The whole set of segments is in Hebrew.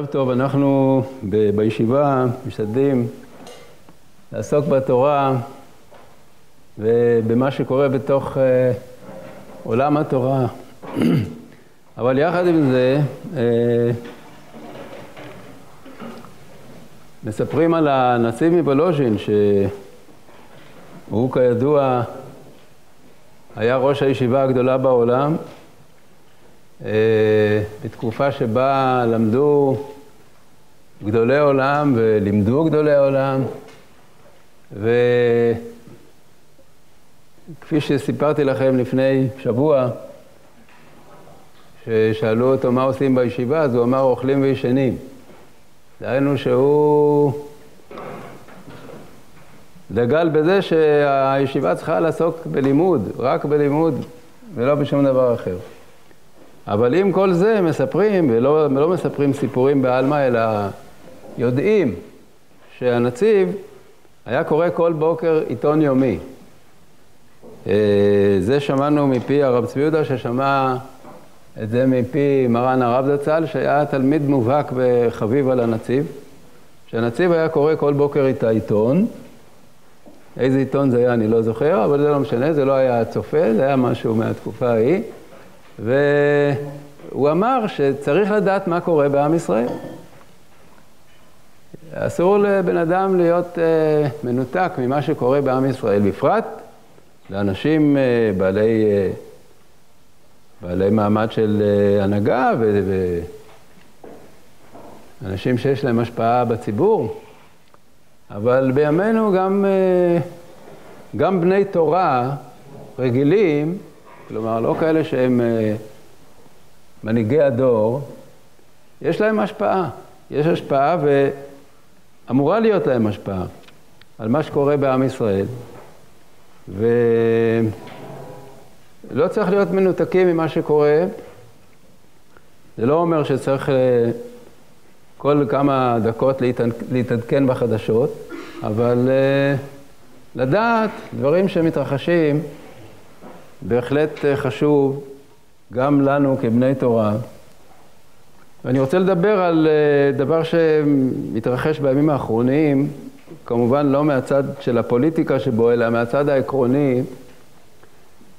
ערב טוב, אנחנו ב- בישיבה משתדלים לעסוק בתורה ובמה שקורה בתוך uh, עולם התורה. אבל יחד עם זה, uh, מספרים על הנציב מוולוז'ין, שהוא כידוע היה ראש הישיבה הגדולה בעולם, uh, בתקופה שבה למדו גדולי עולם ולימדו גדולי עולם, וכפי שסיפרתי לכם לפני שבוע, ששאלו אותו מה עושים בישיבה, אז הוא אמר אוכלים וישנים. דהיינו שהוא דגל בזה שהישיבה צריכה לעסוק בלימוד, רק בלימוד ולא בשום דבר אחר. אבל עם כל זה מספרים, ולא לא מספרים סיפורים בעלמא, אלא יודעים שהנציב היה קורא כל בוקר עיתון יומי. זה שמענו מפי הרב צבי יהודה, ששמע את זה מפי מרן הרב זצ"ל, שהיה תלמיד מובהק וחביב על הנציב, שהנציב היה קורא כל בוקר את העיתון. איזה עיתון זה היה אני לא זוכר, אבל זה לא משנה, זה לא היה הצופה, זה היה משהו מהתקופה ההיא. והוא אמר שצריך לדעת מה קורה בעם ישראל. אסור לבן אדם להיות uh, מנותק ממה שקורה בעם ישראל, בפרט לאנשים uh, בעלי, uh, בעלי מעמד של הנהגה ואנשים שיש להם השפעה בציבור. אבל בימינו גם, גם בני תורה רגילים, כלומר לא כאלה שהם מנהיגי הדור, יש להם השפעה. יש השפעה ו... אמורה להיות להם השפעה על מה שקורה בעם ישראל, ולא צריך להיות מנותקים ממה שקורה. זה לא אומר שצריך כל כמה דקות להתעדכן בחדשות, אבל לדעת דברים שמתרחשים בהחלט חשוב גם לנו כבני תורה. ואני רוצה לדבר על דבר שמתרחש בימים האחרונים, כמובן לא מהצד של הפוליטיקה שבו, אלא מהצד העקרוני,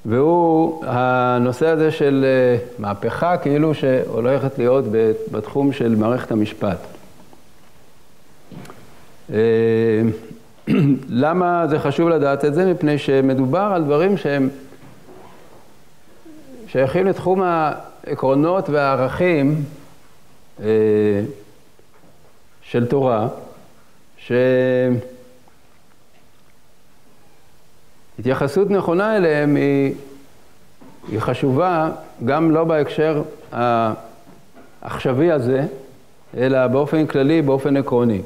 והוא הנושא הזה של מהפכה כאילו שהולכת להיות בתחום של מערכת המשפט. למה זה חשוב לדעת את זה? מפני שמדובר על דברים שהם שייכים לתחום העקרונות והערכים של תורה, שהתייחסות נכונה אליהם היא, היא חשובה גם לא בהקשר העכשווי הזה, אלא באופן כללי, באופן עקרוני.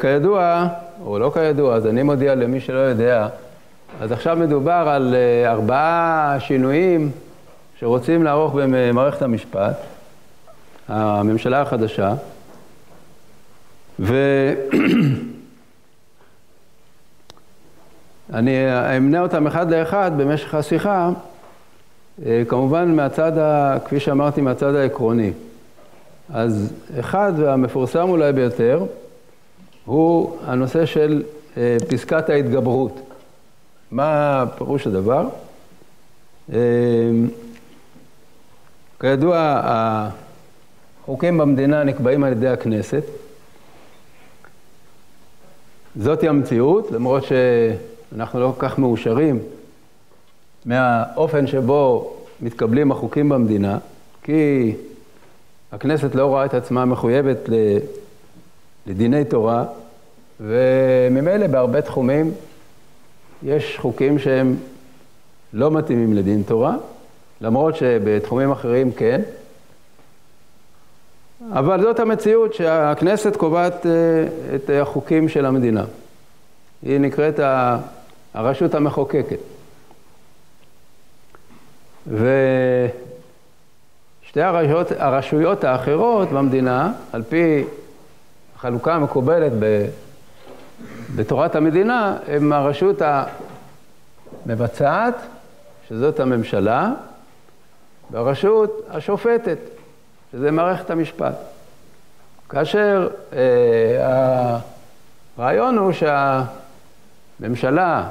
כידוע, או לא כידוע, אז אני מודיע למי שלא יודע, אז עכשיו מדובר על ארבעה שינויים שרוצים לערוך במערכת המשפט, הממשלה החדשה, ואני אמנה אותם אחד לאחד במשך השיחה, כמובן מהצד, ה... כפי שאמרתי, מהצד העקרוני. אז אחד, והמפורסם אולי ביותר, הוא הנושא של פסקת ההתגברות. מה פירוש הדבר? כידוע, החוקים במדינה נקבעים על ידי הכנסת. זאתי המציאות, למרות שאנחנו לא כל כך מאושרים מהאופן שבו מתקבלים החוקים במדינה, כי הכנסת לא רואה את עצמה מחויבת לדיני תורה, וממילא בהרבה תחומים יש חוקים שהם לא מתאימים לדין תורה, למרות שבתחומים אחרים כן. אבל זאת המציאות שהכנסת קובעת את החוקים של המדינה. היא נקראת הרשות המחוקקת. ושתי הרשויות, הרשויות האחרות במדינה, על פי החלוקה המקובלת בתורת המדינה, הן הרשות המבצעת, שזאת הממשלה, ברשות השופטת, שזה מערכת המשפט. כאשר אה, הרעיון הוא שהממשלה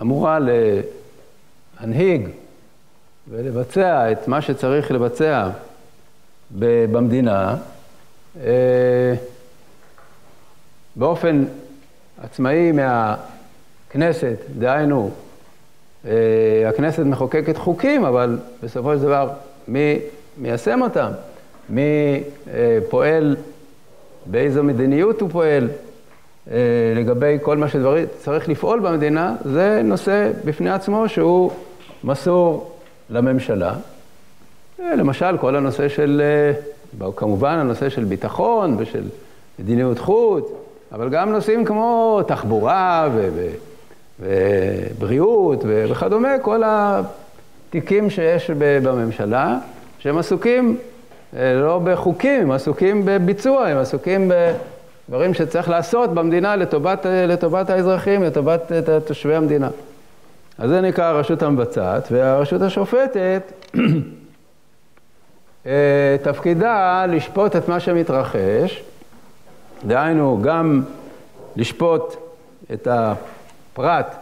אמורה להנהיג ולבצע את מה שצריך לבצע במדינה אה, באופן עצמאי מהכנסת, דהיינו, הכנסת מחוקקת חוקים, אבל בסופו של דבר מי מיישם אותם? מי אה, פועל, באיזו מדיניות הוא פועל, לגבי כל מה שצריך לפעול במדינה, זה נושא בפני עצמו שהוא מסור לממשלה. למשל, כל הנושא של, כמובן הנושא של ביטחון ושל מדיניות חוץ, אבל גם נושאים כמו תחבורה ו- ובריאות וכדומה, כל התיקים שיש בממשלה, שהם עסוקים אה, לא בחוקים, הם עסוקים בביצוע, הם עסוקים בדברים שצריך לעשות במדינה לטובת, לטובת האזרחים, לטובת תושבי המדינה. אז זה נקרא הרשות המבצעת, והרשות השופטת, אה, תפקידה לשפוט את מה שמתרחש, דהיינו, גם לשפוט את הפרט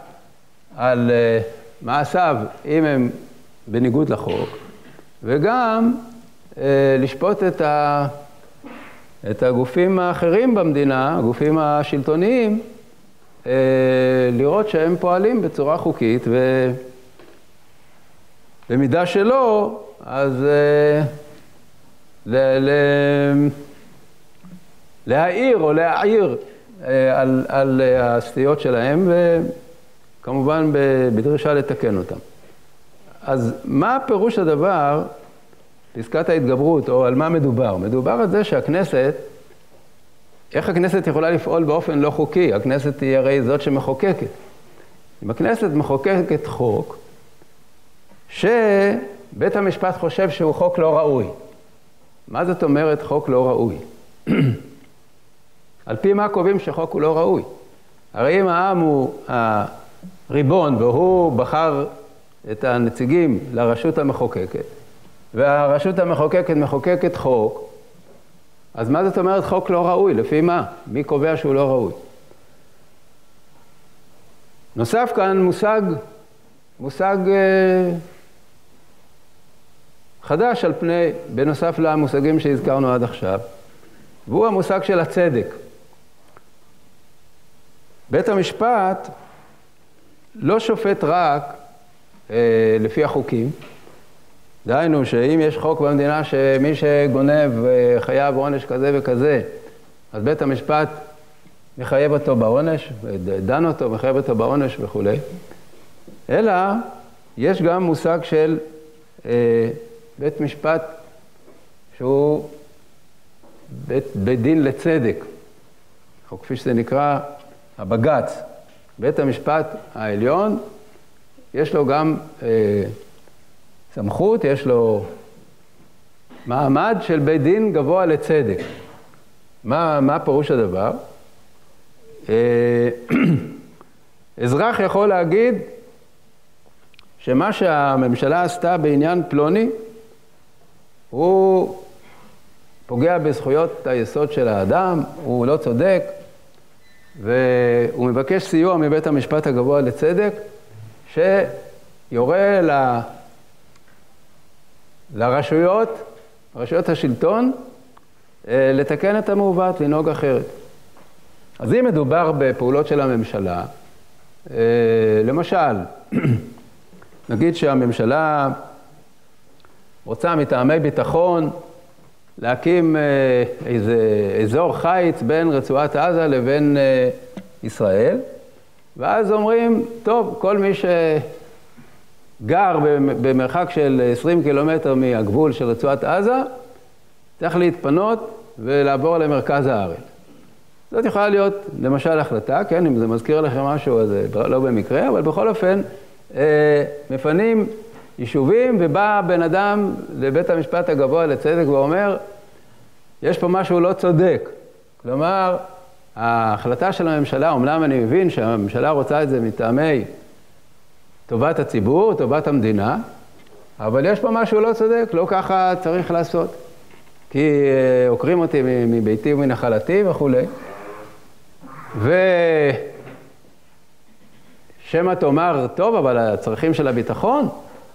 על אה, מעשיו, אם הם בניגוד לחוק, וגם אה, לשפוט את, ה, את הגופים האחרים במדינה, הגופים השלטוניים, אה, לראות שהם פועלים בצורה חוקית, ובמידה שלא, אז ל, ל, להעיר או להעיר על, על אה, הסטיות שלהם, וכמובן בדרישה לתקן אותם. אז מה פירוש הדבר, פסקת ההתגברות, או על מה מדובר? מדובר על זה שהכנסת, איך הכנסת יכולה לפעול באופן לא חוקי? הכנסת היא הרי זאת שמחוקקת. אם הכנסת מחוקקת חוק, שבית המשפט חושב שהוא חוק לא ראוי. מה זאת אומרת חוק לא ראוי? על פי מה קובעים שחוק הוא לא ראוי? הרי אם העם הוא הריבון והוא בחר את הנציגים לרשות המחוקקת, והרשות המחוקקת מחוקקת חוק, אז מה זאת אומרת חוק לא ראוי? לפי מה? מי קובע שהוא לא ראוי? נוסף כאן מושג, מושג אה, חדש על פני, בנוסף למושגים שהזכרנו עד עכשיו, והוא המושג של הצדק. בית המשפט לא שופט רק אה, לפי החוקים, דהיינו שאם יש חוק במדינה שמי שגונב אה, חייב עונש כזה וכזה, אז בית המשפט מחייב אותו בעונש, דן אותו, מחייב אותו בעונש וכולי, אלא יש גם מושג של אה, בית משפט שהוא בית, בית דין לצדק, או כפי שזה נקרא, הבג"ץ, בית המשפט העליון, יש לו גם אה, סמכות, יש לו מעמד של בית דין גבוה לצדק. מה, מה פירוש הדבר? אה, אזרח יכול להגיד שמה שהממשלה עשתה בעניין פלוני, הוא פוגע בזכויות היסוד של האדם, הוא לא צודק, והוא מבקש סיוע מבית המשפט הגבוה לצדק, שיורה ל... לרשויות, רשויות השלטון, אה, לתקן את המעוות, לנהוג אחרת. אז אם מדובר בפעולות של הממשלה, אה, למשל, נגיד שהממשלה רוצה מטעמי ביטחון להקים אה, איזה אזור חיץ בין רצועת עזה לבין אה, ישראל, ואז אומרים, טוב, כל מי שגר במרחק של 20 קילומטר מהגבול של רצועת עזה, צריך להתפנות ולעבור למרכז הארץ. זאת יכולה להיות למשל החלטה, כן, אם זה מזכיר לכם משהו, אז זה לא במקרה, אבל בכל אופן, אה, מפנים יישובים, ובא בן אדם לבית המשפט הגבוה לצדק ואומר, יש פה משהו לא צודק. כלומר, ההחלטה של הממשלה, אמנם אני מבין שהממשלה רוצה את זה מטעמי טובת הציבור, טובת המדינה, אבל יש פה משהו לא צודק, לא ככה צריך לעשות. כי אה, עוקרים אותי מביתי ומנחלתי וכולי. ושמא תאמר, טוב, אבל הצרכים של הביטחון,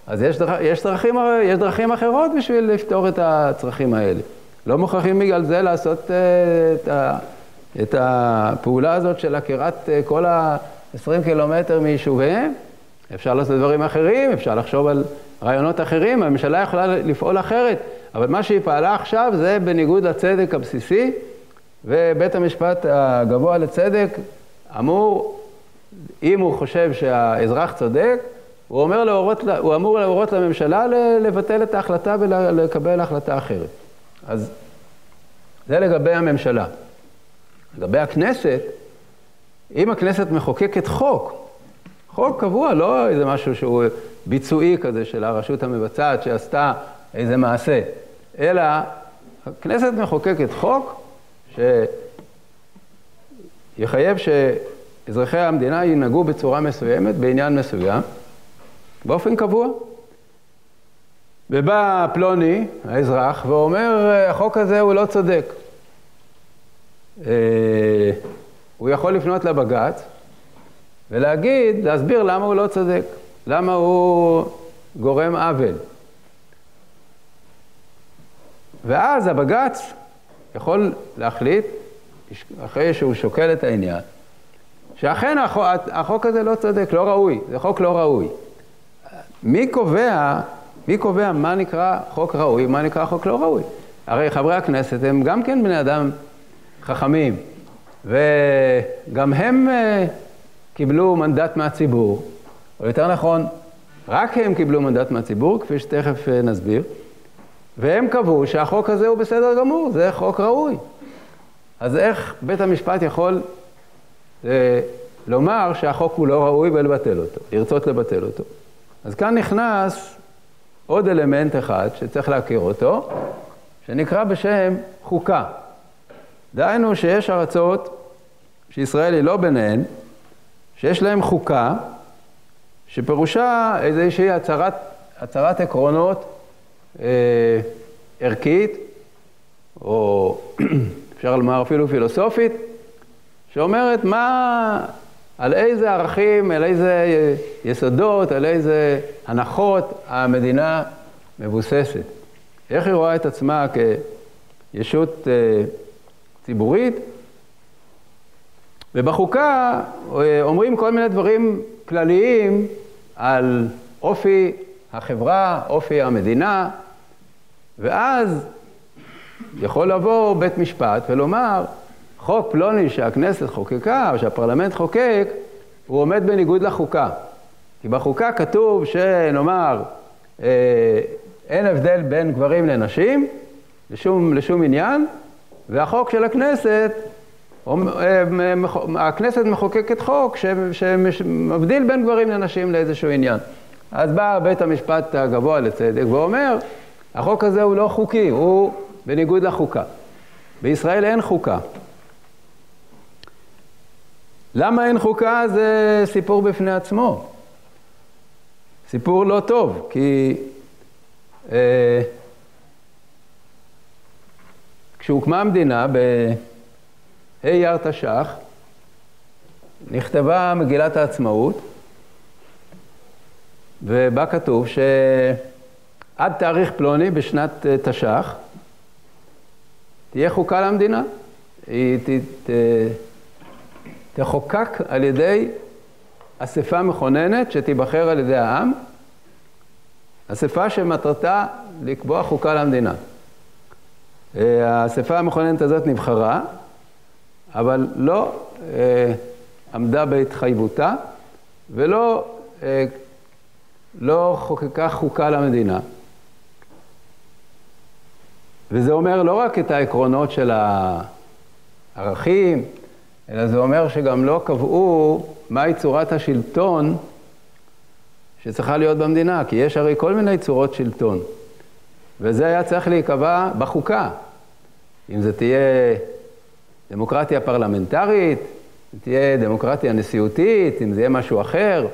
אז יש, דרכ, יש, דרכים, יש דרכים אחרות בשביל לפתור את הצרכים האלה. לא מוכרחים בגלל זה לעשות אה, את, ה, את הפעולה הזאת של עקירת אה, כל ה-20 קילומטר מיישוביהם. אפשר לעשות דברים אחרים, אפשר לחשוב על רעיונות אחרים, הממשלה יכולה לפעול אחרת, אבל מה שהיא פעלה עכשיו זה בניגוד לצדק הבסיסי, ובית המשפט הגבוה לצדק אמור, אם הוא חושב שהאזרח צודק, הוא, אומר להורות, הוא אמור להורות לממשלה לבטל את ההחלטה ולקבל החלטה אחרת. אז זה לגבי הממשלה. לגבי הכנסת, אם הכנסת מחוקקת חוק, חוק קבוע, לא איזה משהו שהוא ביצועי כזה של הרשות המבצעת שעשתה איזה מעשה, אלא הכנסת מחוקקת חוק שיחייב שאזרחי המדינה ינהגו בצורה מסוימת בעניין מסוים, באופן קבוע. ובא פלוני, האזרח, ואומר, החוק הזה הוא לא צודק. אה, הוא יכול לפנות לבג"ץ ולהגיד, להסביר למה הוא לא צודק, למה הוא גורם עוול. ואז הבג"ץ יכול להחליט, אחרי שהוא שוקל את העניין, שאכן החוק, הזה לא צודק, לא ראוי, זה חוק לא ראוי. מי קובע, מי קובע מה נקרא חוק ראוי ומה נקרא חוק לא ראוי? הרי חברי הכנסת הם גם כן בני אדם חכמים, וגם הם אה, קיבלו מנדט מהציבור, או יותר נכון, רק הם קיבלו מנדט מהציבור, כפי שתכף אה, נסביר, והם קבעו שהחוק הזה הוא בסדר גמור, זה חוק ראוי. אז איך בית המשפט יכול אה, לומר שהחוק הוא לא ראוי ולבטל אותו, לרצות לבטל אותו? אז כאן נכנס עוד אלמנט אחד שצריך להכיר אותו, שנקרא בשם חוקה. דהיינו שיש ארצות שישראל היא לא ביניהן, שיש להן חוקה, שפירושה איזושהי הצהרת, הצהרת עקרונות אה, ערכית, או אפשר לומר אפילו פילוסופית, שאומרת מה, על איזה ערכים, על איזה יסודות, על איזה הנחות המדינה מבוססת. איך היא רואה את עצמה כישות אה, ציבורית, ובחוקה אה, אומרים כל מיני דברים כלליים על אופי החברה, אופי המדינה, ואז יכול לבוא בית משפט ולומר, חוק פלוני שהכנסת חוקקה, או שהפרלמנט חוקק, הוא עומד בניגוד לחוקה. כי בחוקה כתוב שנאמר, אה, אין הבדל בין גברים לנשים, לשום, לשום עניין, והחוק של הכנסת, אה, הכנסת מחוקקת חוק שמבדיל בין גברים לנשים לאיזשהו עניין. אז בא בית המשפט הגבוה לצדק ואומר, החוק הזה הוא לא חוקי, הוא בניגוד לחוקה. בישראל אין חוקה. למה אין חוקה זה סיפור בפני עצמו. סיפור לא טוב, כי אה, כשהוקמה המדינה בה' אייר תש"ח, נכתבה מגילת העצמאות, ובה כתוב שעד תאריך פלוני בשנת אה, תש"ח תהיה חוקה למדינה. היא ת, ת, תחוקק על ידי אספה מכוננת שתיבחר על ידי העם, אספה שמטרתה לקבוע חוקה למדינה. אה, האספה המכוננת הזאת נבחרה, אבל לא אה, עמדה בהתחייבותה ולא אה, לא חוקקה חוקה למדינה. וזה אומר לא רק את העקרונות של הערכים, אלא זה אומר שגם לא קבעו מהי צורת השלטון שצריכה להיות במדינה, כי יש הרי כל מיני צורות שלטון. וזה היה צריך להיקבע בחוקה. אם זה תהיה דמוקרטיה פרלמנטרית, אם תהיה דמוקרטיה נשיאותית, אם זה יהיה משהו אחר,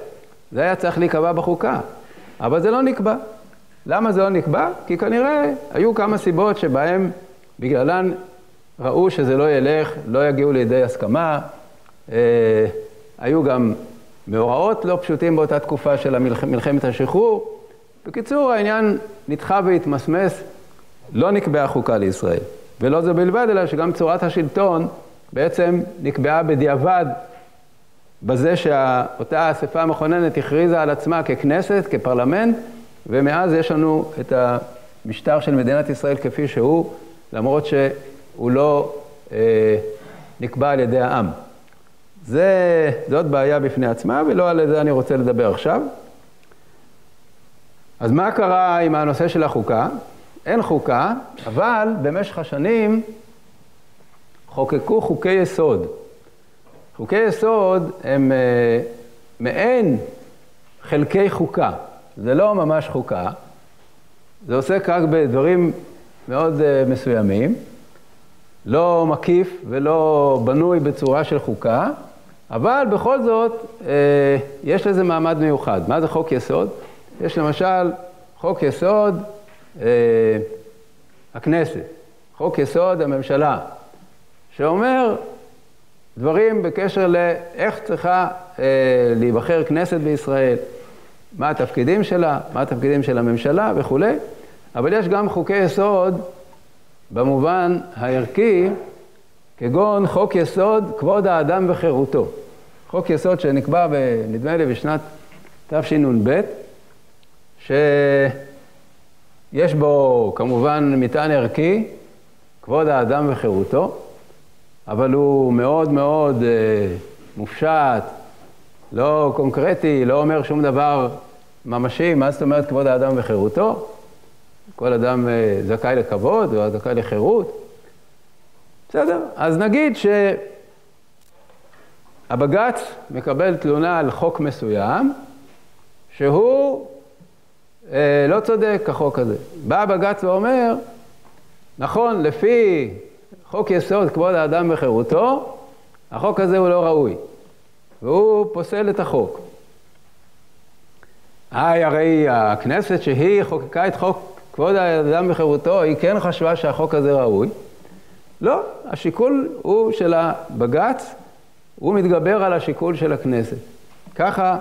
זה היה צריך להיקבע בחוקה. אבל זה לא נקבע. למה זה לא נקבע? כי כנראה היו כמה סיבות שבהן בגללן ראו שזה לא ילך, לא יגיעו לידי הסכמה. אה, היו גם מאורעות לא פשוטים באותה תקופה של מלחמת השחרור. בקיצור, העניין נדחה והתמסמס, לא נקבעה חוקה לישראל. ולא זה בלבד, אלא שגם צורת השלטון בעצם נקבעה בדיעבד בזה שאותה אספה המכוננת הכריזה על עצמה ככנסת, כפרלמנט, ומאז יש לנו את המשטר של מדינת ישראל כפי שהוא, למרות שהוא לא אה, נקבע על ידי העם. זה, זאת בעיה בפני עצמה, ולא על זה אני רוצה לדבר עכשיו. אז מה קרה עם הנושא של החוקה? אין חוקה, אבל במשך השנים חוקקו חוקי יסוד. חוקי יסוד הם אה, מעין חלקי חוקה. זה לא ממש חוקה, זה עוסק רק בדברים מאוד אה, מסוימים, לא מקיף ולא בנוי בצורה של חוקה, אבל בכל זאת אה, יש לזה מעמד מיוחד. מה זה חוק יסוד? יש למשל חוק יסוד אה, הכנסת, חוק יסוד הממשלה, שאומר דברים בקשר לאיך צריכה אה, להיבחר כנסת בישראל, מה התפקידים שלה, מה התפקידים של הממשלה וכולי, אבל יש גם חוקי יסוד במובן הערכי, כגון חוק יסוד כבוד האדם וחירותו. חוק יסוד שנקבע, נדמה לי, בשנת תשנ"ב, שיש בו כמובן מטען ערכי, כבוד האדם וחירותו, אבל הוא מאוד מאוד אה, מופשט, לא קונקרטי, לא אומר שום דבר ממשי, מה זאת אומרת כבוד האדם וחירותו? כל אדם אה, זכאי לכבוד, או זכאי לחירות. בסדר, אז נגיד שהבג"ץ מקבל תלונה על חוק מסוים, שהוא אה, לא צודק, החוק הזה. בא הבג"ץ ואומר, נכון, לפי חוק יסוד כבוד האדם וחירותו, החוק הזה הוא לא ראוי, והוא פוסל את החוק. היי, הרי הכנסת שהיא חוקקה את חוק כבוד האדם וחירותו, היא כן חשבה שהחוק הזה ראוי. לא, השיקול הוא של הבג"ץ, הוא מתגבר על השיקול של הכנסת. ככה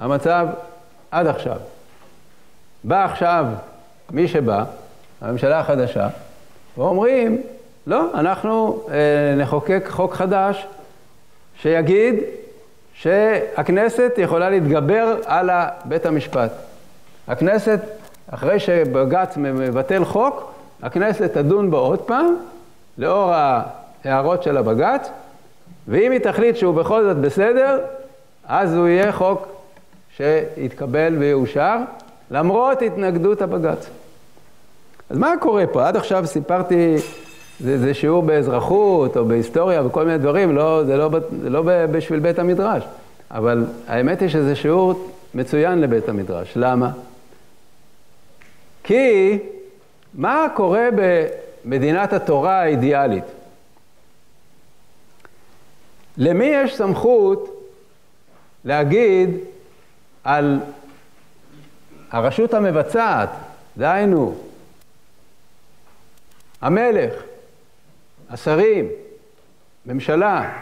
המצב עד עכשיו. בא עכשיו מי שבא, הממשלה החדשה, ואומרים, לא, אנחנו אה, נחוקק חוק חדש שיגיד שהכנסת יכולה להתגבר על בית המשפט. הכנסת, אחרי שבג"ץ מבטל חוק, הכנסת תדון בו עוד פעם, לאור ההערות של הבג"ץ, ואם היא תחליט שהוא בכל זאת בסדר, אז הוא יהיה חוק שיתקבל ויאושר, למרות התנגדות הבג"ץ. אז מה קורה פה? עד עכשיו סיפרתי, זה, זה שיעור באזרחות או בהיסטוריה וכל מיני דברים, לא, זה, לא, זה לא בשביל בית המדרש. אבל האמת היא שזה שיעור מצוין לבית המדרש. למה? כי מה קורה במדינת התורה האידיאלית? למי יש סמכות להגיד על הרשות המבצעת, דהיינו, המלך, השרים, ממשלה,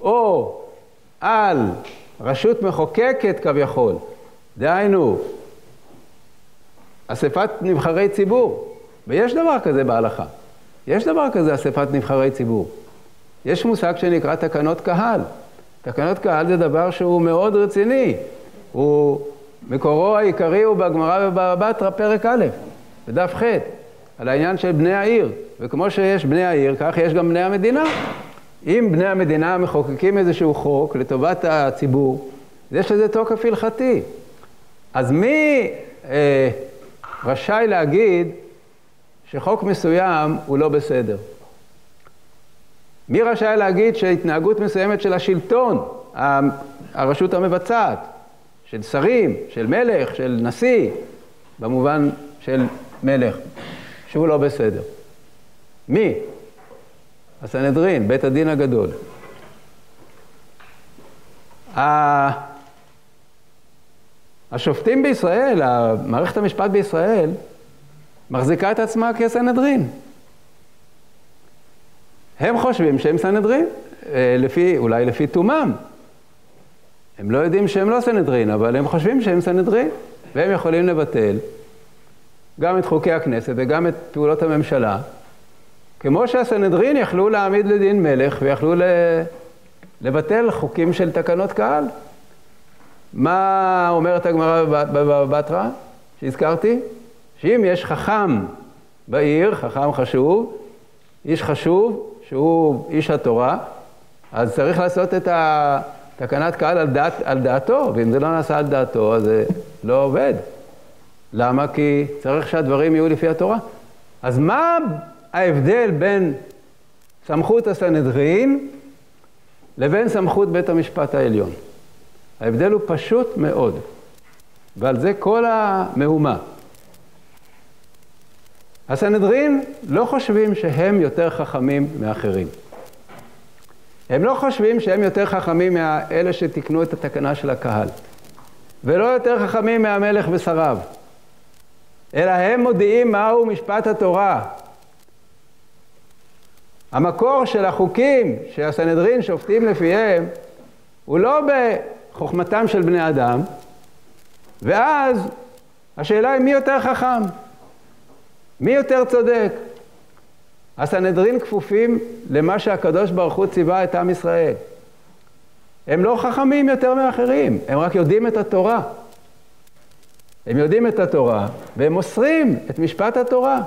או על רשות מחוקקת כביכול, דהיינו, אספת נבחרי ציבור, ויש דבר כזה בהלכה, יש דבר כזה אספת נבחרי ציבור. יש מושג שנקרא תקנות קהל. תקנות קהל זה דבר שהוא מאוד רציני. הוא, מקורו העיקרי הוא בגמרא ובבא פרק א', בדף ח', על העניין של בני העיר. וכמו שיש בני העיר, כך יש גם בני המדינה. אם בני המדינה מחוקקים איזשהו חוק לטובת הציבור, יש לזה תוקף הלכתי. אז מי אה, רשאי להגיד שחוק מסוים הוא לא בסדר? מי רשאי להגיד שהתנהגות מסוימת של השלטון, הרשות המבצעת, של שרים, של מלך, של נשיא, במובן של מלך, שהוא לא בסדר? מי? הסנהדרין, בית הדין הגדול. השופטים בישראל, מערכת המשפט בישראל, מחזיקה את עצמה כסנהדרין. הם חושבים שהם סנהדרין, אה, לפי, אולי לפי תומם. הם לא יודעים שהם לא סנהדרין, אבל הם חושבים שהם סנהדרין, והם יכולים לבטל גם את חוקי הכנסת וגם את פעולות הממשלה, כמו שהסנהדרין יכלו להעמיד לדין מלך ויכלו לבטל חוקים של תקנות קהל. מה אומרת הגמרא בבבא בתרא, שהזכרתי? שאם יש חכם בעיר, חכם חשוב, איש חשוב, שהוא איש התורה, אז צריך לעשות את התקנת קהל על, דעת, על דעתו, ואם זה לא נעשה על דעתו, אז זה לא עובד. למה? כי צריך שהדברים יהיו לפי התורה. אז מה ההבדל בין סמכות הסנהדרין לבין סמכות בית המשפט העליון? ההבדל הוא פשוט מאוד, ועל זה כל המהומה. הסנהדרין לא חושבים שהם יותר חכמים מאחרים. הם לא חושבים שהם יותר חכמים מאלה שתיקנו את התקנה של הקהל, ולא יותר חכמים מהמלך ושריו, אלא הם מודיעים מהו משפט התורה. המקור של החוקים שהסנהדרין שופטים לפיהם הוא לא בחוכמתם של בני אדם, ואז השאלה היא מי יותר חכם. מי יותר צודק? הסנהדרין כפופים למה שהקדוש ברוך הוא ציווה את עם ישראל. הם לא חכמים יותר מאחרים, הם רק יודעים את התורה. הם יודעים את התורה, והם מוסרים את משפט התורה.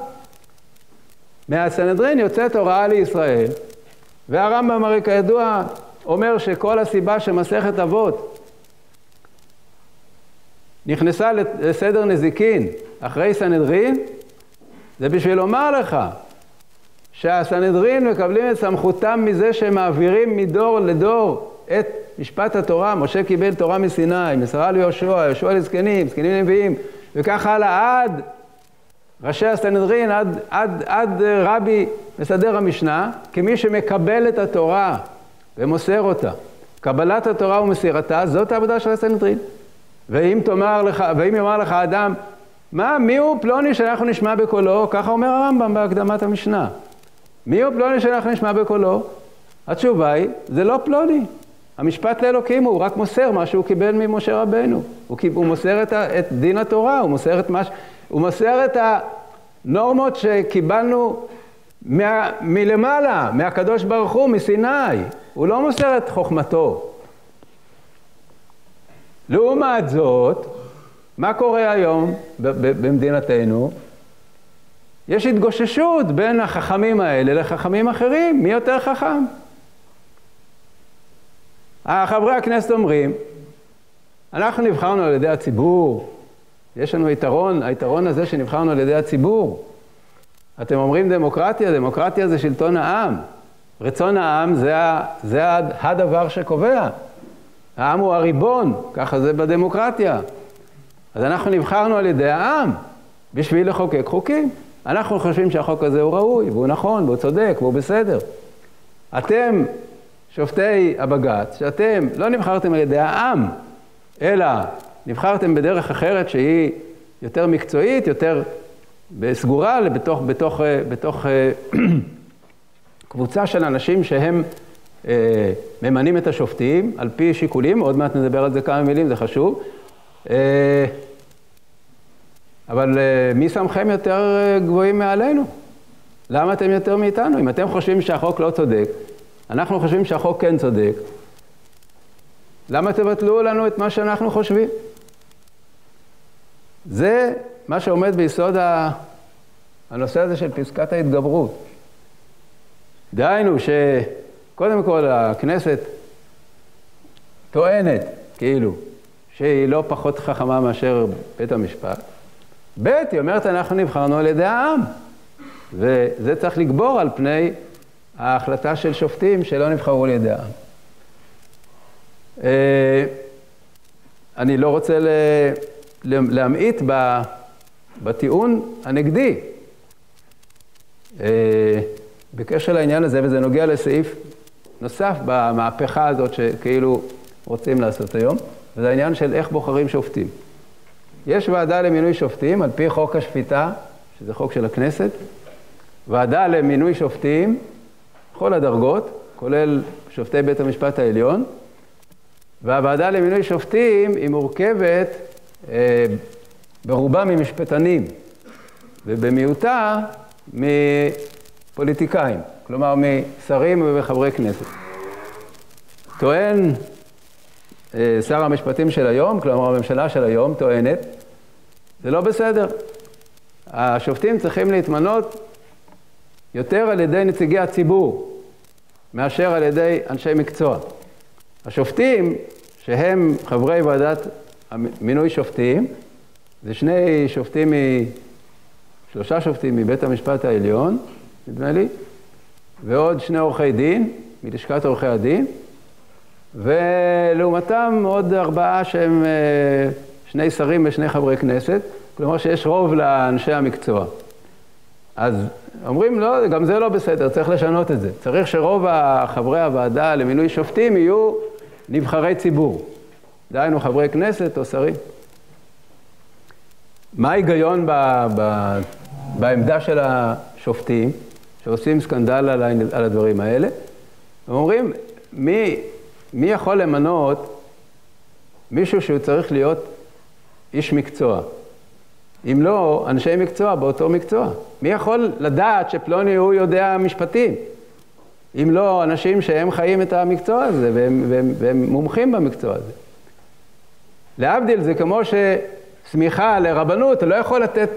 מהסנהדרין יוצאת הוראה לישראל, והרמב"ם הרי כידוע אומר שכל הסיבה שמסכת אבות נכנסה לסדר נזיקין אחרי סנהדרין, זה בשביל לומר לך שהסנהדרין מקבלים את סמכותם מזה שהם מעבירים מדור לדור את משפט התורה. משה קיבל תורה מסיני, מסרה ליהושע, יהושע לזקנים, זקנים לנביאים, וכך הלאה עד ראשי הסנהדרין, עד, עד, עד רבי מסדר המשנה, כמי שמקבל את התורה ומוסר אותה. קבלת התורה ומסירתה, זאת העבודה של הסנהדרין. ואם, תאמר לך, ואם יאמר לך אדם, מה, מי הוא פלוני שאנחנו נשמע בקולו? ככה אומר הרמב"ם בהקדמת המשנה. מי הוא פלוני שאנחנו נשמע בקולו? התשובה היא, זה לא פלוני. המשפט לאלוקים הוא רק מוסר מה שהוא קיבל ממשה רבנו. הוא, הוא מוסר את, ה, את דין התורה, הוא מוסר את, מה, הוא מוסר את הנורמות שקיבלנו מה, מלמעלה, מהקדוש ברוך הוא, מסיני. הוא לא מוסר את חוכמתו. לעומת זאת, מה קורה היום במדינתנו? יש התגוששות בין החכמים האלה לחכמים אחרים, מי יותר חכם? חברי הכנסת אומרים, אנחנו נבחרנו על ידי הציבור, יש לנו יתרון, היתרון הזה שנבחרנו על ידי הציבור. אתם אומרים דמוקרטיה, דמוקרטיה זה שלטון העם. רצון העם זה, זה הדבר שקובע. העם הוא הריבון, ככה זה בדמוקרטיה. אז אנחנו נבחרנו על ידי העם בשביל לחוקק חוקים. אנחנו חושבים שהחוק הזה הוא ראוי, והוא נכון, והוא צודק, והוא בסדר. אתם, שופטי הבג"ץ, שאתם לא נבחרתם על ידי העם, אלא נבחרתם בדרך אחרת שהיא יותר מקצועית, יותר סגורה, בתוך, בתוך, אה, בתוך אה, קבוצה של אנשים שהם אה, ממנים את השופטים על פי שיקולים, עוד מעט נדבר על זה כמה מילים, זה חשוב. אבל מי שמכם יותר גבוהים מעלינו? למה אתם יותר מאיתנו? אם אתם חושבים שהחוק לא צודק, אנחנו חושבים שהחוק כן צודק, למה תבטלו לנו את מה שאנחנו חושבים? זה מה שעומד ביסוד הנושא הזה של פסקת ההתגברות. דהיינו שקודם כל הכנסת טוענת, כאילו, שהיא לא פחות חכמה מאשר בית המשפט. ב', היא אומרת, אנחנו נבחרנו על ידי העם, וזה צריך לגבור על פני ההחלטה של שופטים שלא נבחרו על ידי העם. אה, אני לא רוצה להמעיט בטיעון הנגדי אה, בקשר לעניין הזה, וזה נוגע לסעיף נוסף במהפכה הזאת שכאילו רוצים לעשות היום. וזה העניין של איך בוחרים שופטים. יש ועדה למינוי שופטים על פי חוק השפיטה, שזה חוק של הכנסת, ועדה למינוי שופטים, כל הדרגות, כולל שופטי בית המשפט העליון, והוועדה למינוי שופטים היא מורכבת אה, ברובה ממשפטנים, ובמיעוטה מפוליטיקאים, כלומר משרים וחברי כנסת. טוען אה, שר המשפטים של היום, כלומר הממשלה של היום, טוענת, זה לא בסדר. השופטים צריכים להתמנות יותר על ידי נציגי הציבור מאשר על ידי אנשי מקצוע. השופטים, שהם חברי ועדת מינוי שופטים, זה שני שופטים. שלושה שופטים מבית המשפט העליון, נדמה לי, ועוד שני עורכי דין מלשכת עורכי הדין, ולעומתם עוד ארבעה שהם אה, שני שרים ושני חברי כנסת, כלומר שיש רוב לאנשי המקצוע. אז אומרים, לא, גם זה לא בסדר, צריך לשנות את זה. צריך שרוב חברי הוועדה למינוי שופטים יהיו נבחרי ציבור, דהיינו חברי כנסת או שרים. מה ההיגיון ב, ב, בעמדה של השופטים, שעושים סקנדל על, על הדברים האלה? הם אומרים, מי, מי יכול למנות מישהו שהוא צריך להיות איש מקצוע? אם לא, אנשי מקצוע באותו מקצוע. מי יכול לדעת שפלוני הוא יודע משפטים? אם לא, אנשים שהם חיים את המקצוע הזה והם, והם, והם מומחים במקצוע הזה. להבדיל, זה כמו שסמיכה לרבנות, הוא לא יכול לתת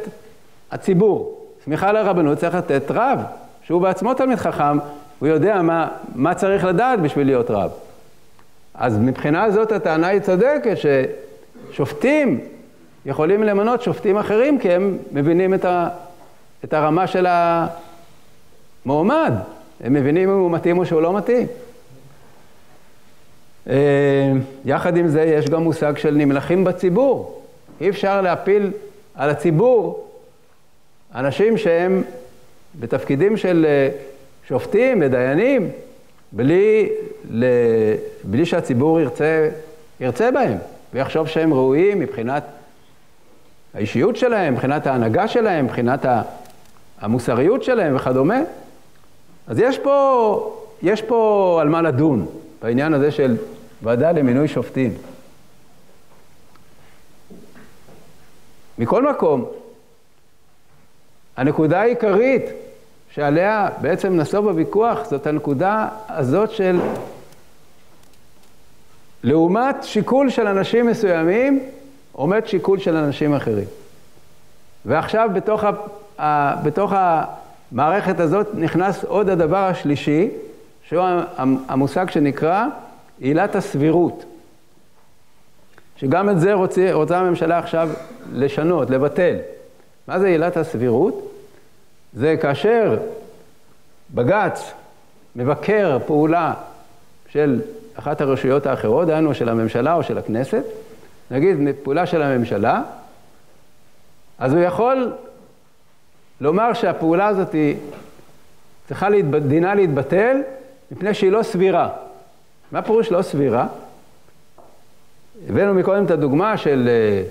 הציבור. סמיכה לרבנות צריך לתת רב, שהוא בעצמו תלמיד חכם, הוא יודע מה, מה צריך לדעת בשביל להיות רב. אז מבחינה זאת הטענה היא צודקת, ששופטים יכולים למנות שופטים אחרים, כי הם מבינים את, ה, את הרמה של המועמד. הם מבינים אם הוא מתאים או שהוא לא מתאים. אה, יחד עם זה יש גם מושג של נמלכים בציבור. אי אפשר להפיל על הציבור אנשים שהם בתפקידים של אה, שופטים ודיינים, בלי, בלי שהציבור ירצה, ירצה בהם ויחשוב שהם ראויים מבחינת האישיות שלהם, מבחינת ההנהגה שלהם, מבחינת המוסריות שלהם וכדומה. אז יש פה, יש פה על מה לדון בעניין הזה של ועדה למינוי שופטים. מכל מקום, הנקודה העיקרית שעליה בעצם נסוב בוויכוח זאת הנקודה הזאת של לעומת שיקול של אנשים מסוימים עומד שיקול של אנשים אחרים. ועכשיו בתוך, ה, ה, בתוך המערכת הזאת נכנס עוד הדבר השלישי, שהוא המושג שנקרא עילת הסבירות. שגם את זה רוצה, רוצה הממשלה עכשיו לשנות, לבטל. מה זה עילת הסבירות? זה כאשר בג"ץ מבקר פעולה של אחת הרשויות האחרות, דהיינו של הממשלה או של הכנסת, נגיד פעולה של הממשלה, אז הוא יכול לומר שהפעולה הזאת היא צריכה, להתב... דינה להתבטל מפני שהיא לא סבירה. מה פירוש לא סבירה? הבאנו מקודם את הדוגמה של אה,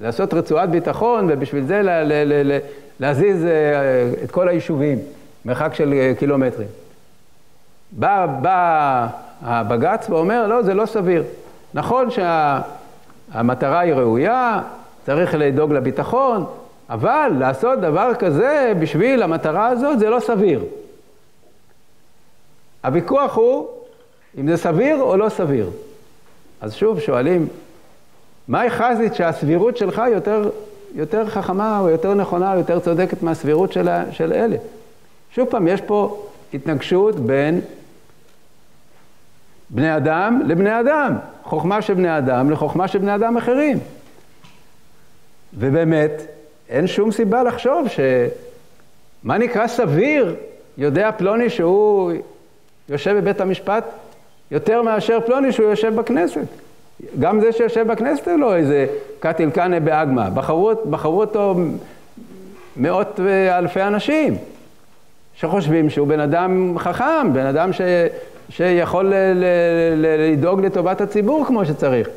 לעשות רצועת ביטחון ובשביל זה לה, לה, לה, לה, להזיז אה, את כל היישובים, מרחק של אה, קילומטרים. בא, בא הבג"ץ ואומר, לא, זה לא סביר. נכון שה... המטרה היא ראויה, צריך לדאוג לביטחון, אבל לעשות דבר כזה בשביל המטרה הזאת זה לא סביר. הוויכוח הוא אם זה סביר או לא סביר. אז שוב שואלים, מהי חזית שהסבירות שלך יותר, יותר חכמה או יותר נכונה או יותר צודקת מהסבירות של, של אלה? שוב פעם, יש פה התנגשות בין בני אדם לבני אדם. חוכמה של בני אדם לחוכמה של בני אדם אחרים. ובאמת, אין שום סיבה לחשוב ש... מה נקרא סביר, יודע פלוני שהוא יושב בבית המשפט יותר מאשר פלוני שהוא יושב בכנסת. גם זה שיושב בכנסת הוא לא איזה קטיל קנה באגמא. בחרו, בחרו אותו מאות ואלפי אנשים שחושבים שהוא בן אדם חכם, בן אדם ש... שיכול לדאוג לטובת הציבור כמו שצריך.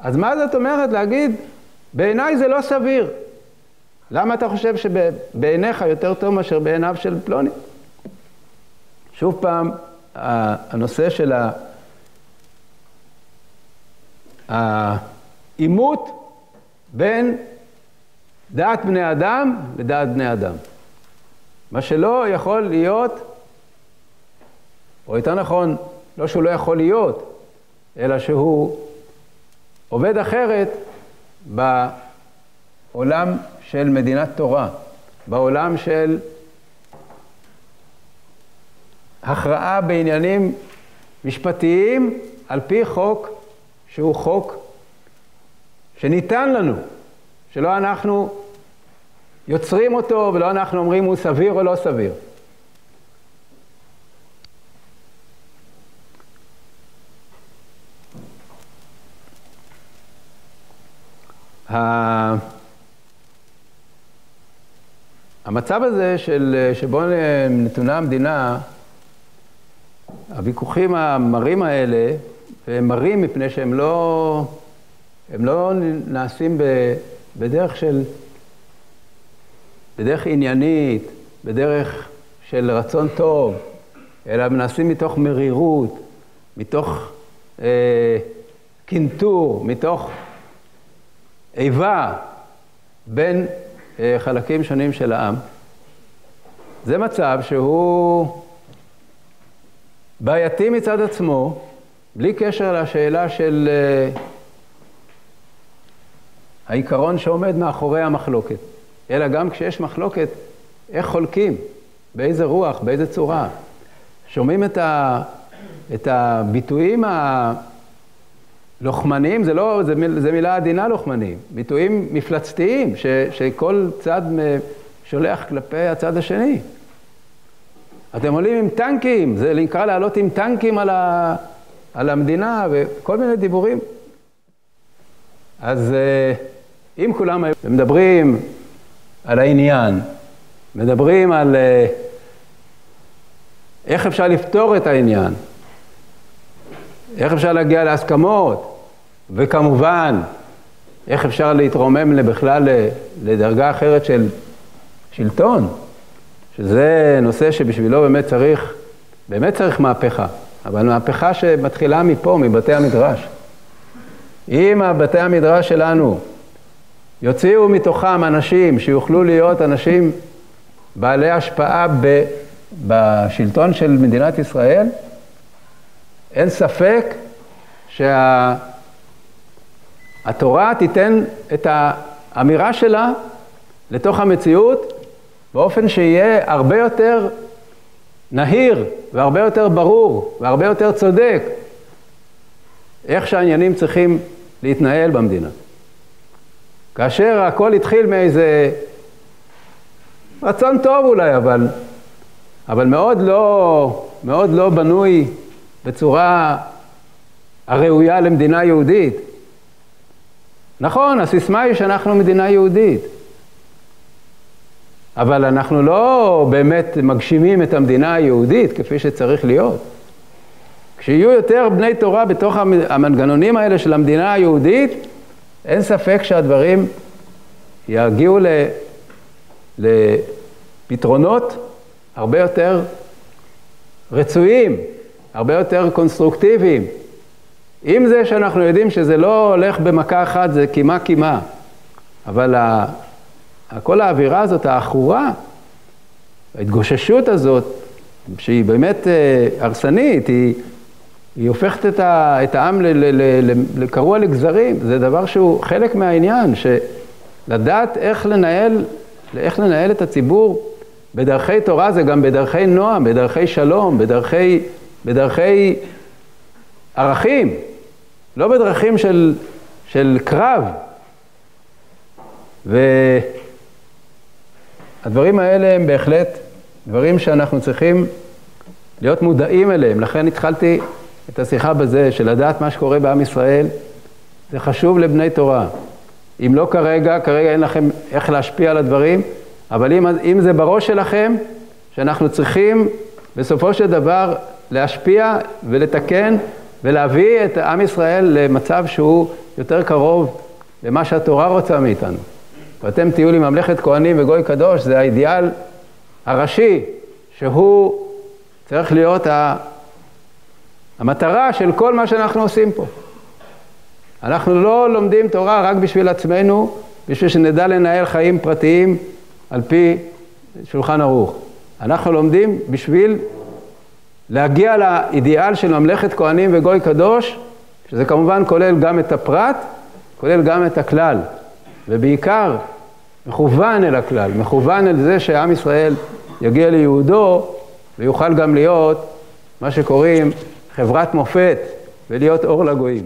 אז מה זאת אומרת להגיד בעיניי זה לא סביר. למה אתה חושב שבעיניך יותר טוב מאשר בעיניו של פלוני? שוב פעם, הנושא של העימות בין דעת בני אדם לדעת בני אדם. מה שלא יכול להיות, או יותר נכון, לא שהוא לא יכול להיות, אלא שהוא עובד אחרת בעולם של מדינת תורה, בעולם של הכרעה בעניינים משפטיים על פי חוק שהוא חוק שניתן לנו, שלא אנחנו יוצרים אותו ולא אנחנו אומרים הוא סביר או לא סביר. המצב הזה של, שבו נתונה המדינה, הוויכוחים המרים האלה, והם מרים מפני שהם לא, הם לא נעשים בדרך של, בדרך עניינית, בדרך של רצון טוב, אלא הם נעשים מתוך מרירות, מתוך אה, קינטור, מתוך איבה בין אה, חלקים שונים של העם. זה מצב שהוא בעייתי מצד עצמו, בלי קשר לשאלה של אה, העיקרון שעומד מאחורי המחלוקת, אלא גם כשיש מחלוקת, איך חולקים, באיזה רוח, באיזה צורה. שומעים את, ה, את הביטויים הלוחמניים, זה, לא, זה, מיל, זה מילה עדינה לוחמניים, ביטויים מפלצתיים ש, שכל צד שולח כלפי הצד השני. אתם עולים עם טנקים, זה נקרא לעלות עם טנקים על, ה, על המדינה וכל מיני דיבורים. אז אה, אם כולם מדברים על העניין, מדברים על אה, איך אפשר לפתור את העניין, איך אפשר להגיע להסכמות, וכמובן, איך אפשר להתרומם בכלל לדרגה אחרת של שלטון, שזה נושא שבשבילו באמת צריך, באמת צריך מהפכה, אבל מהפכה שמתחילה מפה, מבתי המדרש. אם בתי המדרש שלנו יוציאו מתוכם אנשים שיוכלו להיות אנשים בעלי השפעה ב, בשלטון של מדינת ישראל, אין ספק שהתורה שה, תיתן את האמירה שלה לתוך המציאות באופן שיהיה הרבה יותר נהיר והרבה יותר ברור והרבה יותר צודק איך שהעניינים צריכים להתנהל במדינה. כאשר הכל התחיל מאיזה רצון טוב אולי, אבל, אבל מאוד, לא, מאוד לא בנוי בצורה הראויה למדינה יהודית. נכון, הסיסמה היא שאנחנו מדינה יהודית, אבל אנחנו לא באמת מגשימים את המדינה היהודית כפי שצריך להיות. כשיהיו יותר בני תורה בתוך המנגנונים האלה של המדינה היהודית, אין ספק שהדברים יגיעו לפתרונות הרבה יותר רצויים, הרבה יותר קונסטרוקטיביים. עם זה שאנחנו יודעים שזה לא הולך במכה אחת, זה קימה קימה, אבל כל האווירה הזאת, העכורה, ההתגוששות הזאת, שהיא באמת אה, הרסנית, היא, היא הופכת את, ה, את העם לקרוע לגזרים, זה דבר שהוא חלק מהעניין, שלדעת איך לנהל, איך לנהל את הציבור בדרכי תורה זה גם בדרכי נועם, בדרכי שלום, בדרכי, בדרכי ערכים, לא בדרכים של, של קרב. והדברים האלה הם בהחלט דברים שאנחנו צריכים להיות מודעים אליהם. לכן התחלתי את השיחה בזה, של לדעת מה שקורה בעם ישראל, זה חשוב לבני תורה. אם לא כרגע, כרגע אין לכם איך להשפיע על הדברים, אבל אם, אם זה בראש שלכם, שאנחנו צריכים בסופו של דבר להשפיע ולתקן ולהביא את עם ישראל למצב שהוא יותר קרוב למה שהתורה רוצה מאיתנו. ואתם תהיו לי ממלכת כהנים וגוי קדוש, זה האידיאל הראשי, שהוא צריך להיות ה... המטרה של כל מה שאנחנו עושים פה. אנחנו לא לומדים תורה רק בשביל עצמנו, בשביל שנדע לנהל חיים פרטיים על פי שולחן ערוך. אנחנו לומדים בשביל להגיע לאידיאל של ממלכת כהנים וגוי קדוש, שזה כמובן כולל גם את הפרט, כולל גם את הכלל, ובעיקר מכוון אל הכלל, מכוון אל זה שעם ישראל יגיע ליהודו ויוכל גם להיות מה שקוראים חברת מופת ולהיות אור לגויים.